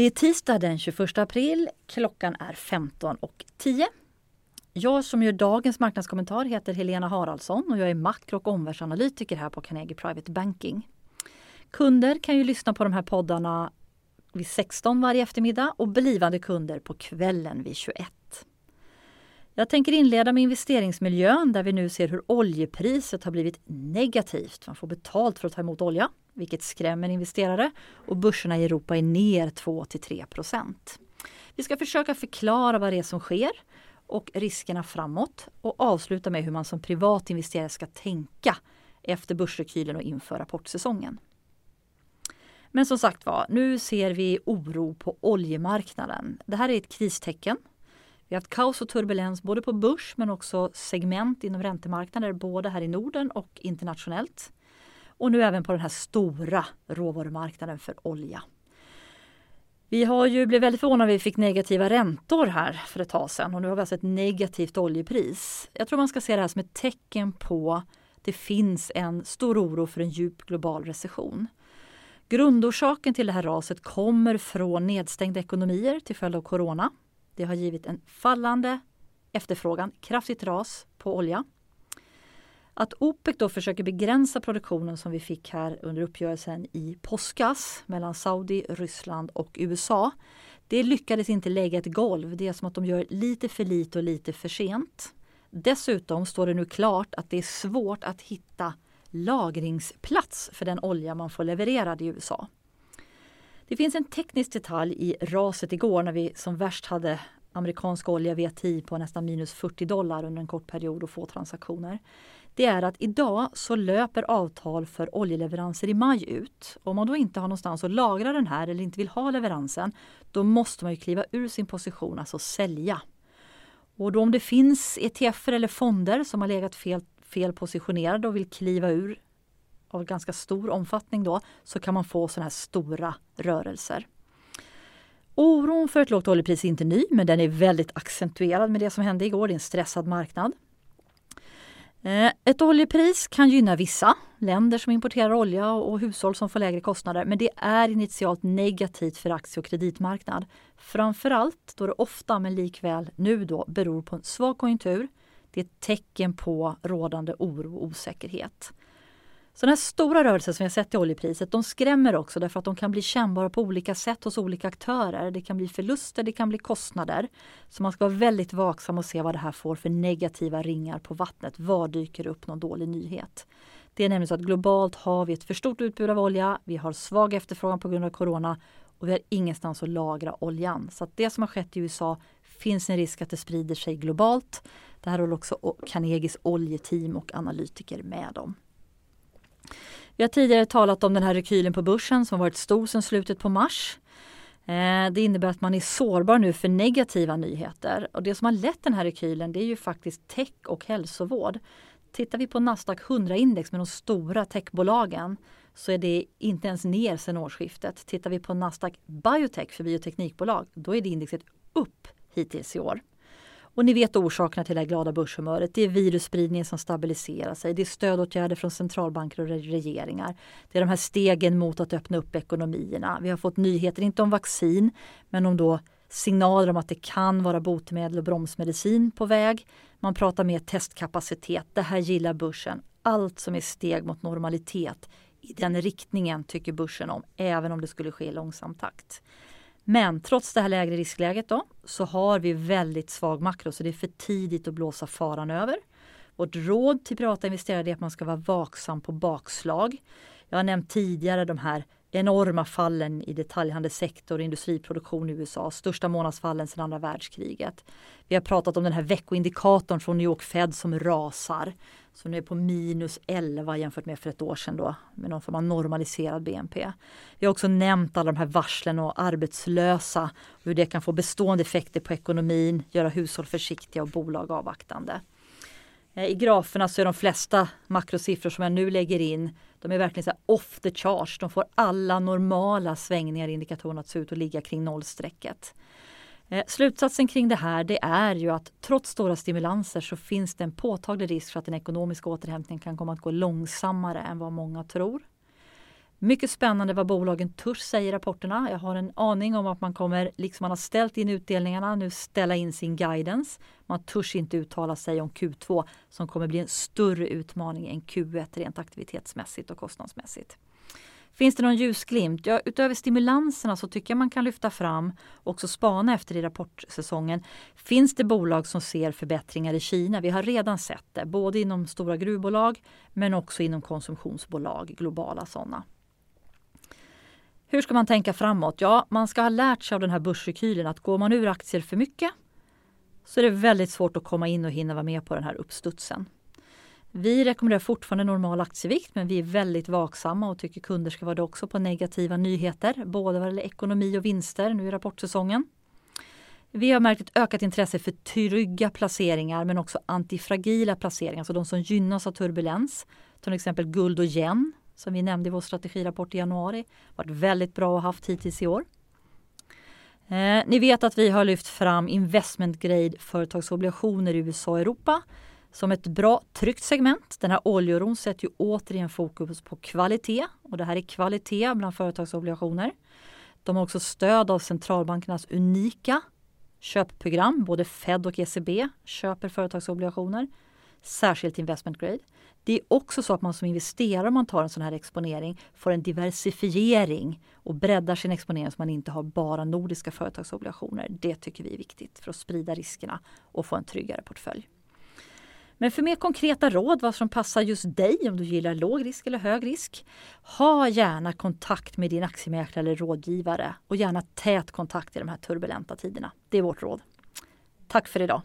Det är tisdag den 21 april. Klockan är 15.10. Jag som gör dagens marknadskommentar heter Helena Haraldsson och jag är makro och omvärldsanalytiker här på Carnegie Private Banking. Kunder kan ju lyssna på de här poddarna vid 16 varje eftermiddag och blivande kunder på kvällen vid 21. Jag tänker inleda med investeringsmiljön där vi nu ser hur oljepriset har blivit negativt. Man får betalt för att ta emot olja, vilket skrämmer investerare och börserna i Europa är ner 2 3% Vi ska försöka förklara vad det är som sker och riskerna framåt och avsluta med hur man som privat investerare ska tänka efter börsrekylen och inför rapportsäsongen. Men som sagt var, nu ser vi oro på oljemarknaden. Det här är ett kristecken vi har haft kaos och turbulens både på börs men också segment inom räntemarknader både här i Norden och internationellt. Och nu även på den här stora råvarumarknaden för olja. Vi har ju blivit väldigt förvånade när vi fick negativa räntor här för ett tag sedan och nu har vi alltså ett negativt oljepris. Jag tror man ska se det här som ett tecken på att det finns en stor oro för en djup global recession. Grundorsaken till det här raset kommer från nedstängda ekonomier till följd av corona det har givit en fallande efterfrågan, kraftigt ras på olja. Att OPEC då försöker begränsa produktionen som vi fick här under uppgörelsen i påskas mellan Saudi, Ryssland och USA. Det lyckades inte lägga ett golv. Det är som att de gör lite för lite och lite för sent. Dessutom står det nu klart att det är svårt att hitta lagringsplats för den olja man får levererad i USA. Det finns en teknisk detalj i raset igår när vi som värst hade amerikansk olja VTI på nästan minus 40 dollar under en kort period och få transaktioner. Det är att idag så löper avtal för oljeleveranser i maj ut. Om man då inte har någonstans att lagra den här eller inte vill ha leveransen då måste man ju kliva ur sin position, alltså sälja. Och då om det finns ETFer eller fonder som har legat fel, fel positionerade och vill kliva ur av ganska stor omfattning då så kan man få sådana här stora rörelser. Oron för ett lågt oljepris är inte ny men den är väldigt accentuerad med det som hände igår. Det är en stressad marknad. Eh, ett oljepris kan gynna vissa länder som importerar olja och hushåll som får lägre kostnader men det är initialt negativt för aktie och kreditmarknad. Framförallt då det ofta men likväl nu då beror på en svag konjunktur. Det är ett tecken på rådande oro och osäkerhet. Sådana här stora rörelser som vi har sett i oljepriset de skrämmer också därför att de kan bli kännbara på olika sätt hos olika aktörer. Det kan bli förluster, det kan bli kostnader. Så man ska vara väldigt vaksam och se vad det här får för negativa ringar på vattnet. Var dyker upp någon dålig nyhet? Det är nämligen så att globalt har vi ett för stort utbud av olja. Vi har svag efterfrågan på grund av corona och vi har ingenstans att lagra oljan. Så att det som har skett i USA finns en risk att det sprider sig globalt. Det här håller också Carnegies oljeteam och analytiker med om. Vi har tidigare talat om den här rekylen på börsen som varit stor sedan slutet på mars. Eh, det innebär att man är sårbar nu för negativa nyheter. Och det som har lett den här rekylen det är ju faktiskt tech och hälsovård. Tittar vi på Nasdaq 100-index med de stora techbolagen så är det inte ens ner sedan årsskiftet. Tittar vi på Nasdaq Biotech för bioteknikbolag då är det indexet upp hittills i år. Och ni vet orsakerna till det här glada börshumöret. Det är virusspridningen som stabiliserar sig. Det är stödåtgärder från centralbanker och regeringar. Det är de här stegen mot att öppna upp ekonomierna. Vi har fått nyheter, inte om vaccin, men om då signaler om att det kan vara botemedel och bromsmedicin på väg. Man pratar mer testkapacitet. Det här gillar börsen. Allt som är steg mot normalitet i den riktningen tycker börsen om, även om det skulle ske i långsam takt. Men trots det här lägre riskläget då så har vi väldigt svag makro så det är för tidigt att blåsa faran över. Vårt råd till privata investerare är att man ska vara vaksam på bakslag. Jag har nämnt tidigare de här enorma fallen i detaljhandelssektor och industriproduktion i USA, största månadsfallen sedan andra världskriget. Vi har pratat om den här veckoindikatorn från New York Fed som rasar, som nu är på minus 11 jämfört med för ett år sedan då, med någon form av normaliserad BNP. Vi har också nämnt alla de här varslen och arbetslösa och hur det kan få bestående effekter på ekonomin, göra hushåll försiktiga och bolag avvaktande. Eh, I graferna så är de flesta makrosiffror som jag nu lägger in, de är verkligen så off the charge. De får alla normala svängningar i indikatorerna att se ut att ligga kring nollstrecket. Eh, slutsatsen kring det här det är ju att trots stora stimulanser så finns det en påtaglig risk för att den ekonomiska återhämtningen kan komma att gå långsammare än vad många tror. Mycket spännande vad bolagen törs säga i rapporterna. Jag har en aning om att man kommer, liksom man har ställt in utdelningarna, nu ställa in sin guidance. Man törs inte uttala sig om Q2 som kommer bli en större utmaning än Q1 rent aktivitetsmässigt och kostnadsmässigt. Finns det någon ljusglimt? Ja, utöver stimulanserna så tycker jag man kan lyfta fram och också spana efter i rapportsäsongen. Finns det bolag som ser förbättringar i Kina? Vi har redan sett det, både inom stora gruvbolag men också inom konsumtionsbolag, globala sådana. Hur ska man tänka framåt? Ja, man ska ha lärt sig av den här börsrekylen att går man ur aktier för mycket så är det väldigt svårt att komma in och hinna vara med på den här uppstudsen. Vi rekommenderar fortfarande normal aktievikt men vi är väldigt vaksamma och tycker kunder ska vara det också på negativa nyheter, både vad gäller ekonomi och vinster nu i rapportsäsongen. Vi har märkt ett ökat intresse för trygga placeringar men också antifragila placeringar, alltså de som gynnas av turbulens. Till exempel guld och yen som vi nämnde i vår strategirapport i januari. varit väldigt bra att ha haft hittills i år. Eh, ni vet att vi har lyft fram investment grade företagsobligationer i USA och Europa som ett bra tryggt segment. Den här oljeoron sätter ju återigen fokus på kvalitet och det här är kvalitet bland företagsobligationer. De har också stöd av centralbankernas unika köpprogram. Både Fed och ECB köper företagsobligationer, särskilt investment grade. Det är också så att man som investerare om man tar en sån här exponering får en diversifiering och breddar sin exponering så man inte har bara nordiska företagsobligationer. Det tycker vi är viktigt för att sprida riskerna och få en tryggare portfölj. Men för mer konkreta råd vad som passar just dig om du gillar låg risk eller hög risk. Ha gärna kontakt med din aktiemäklare eller rådgivare och gärna tät kontakt i de här turbulenta tiderna. Det är vårt råd. Tack för idag!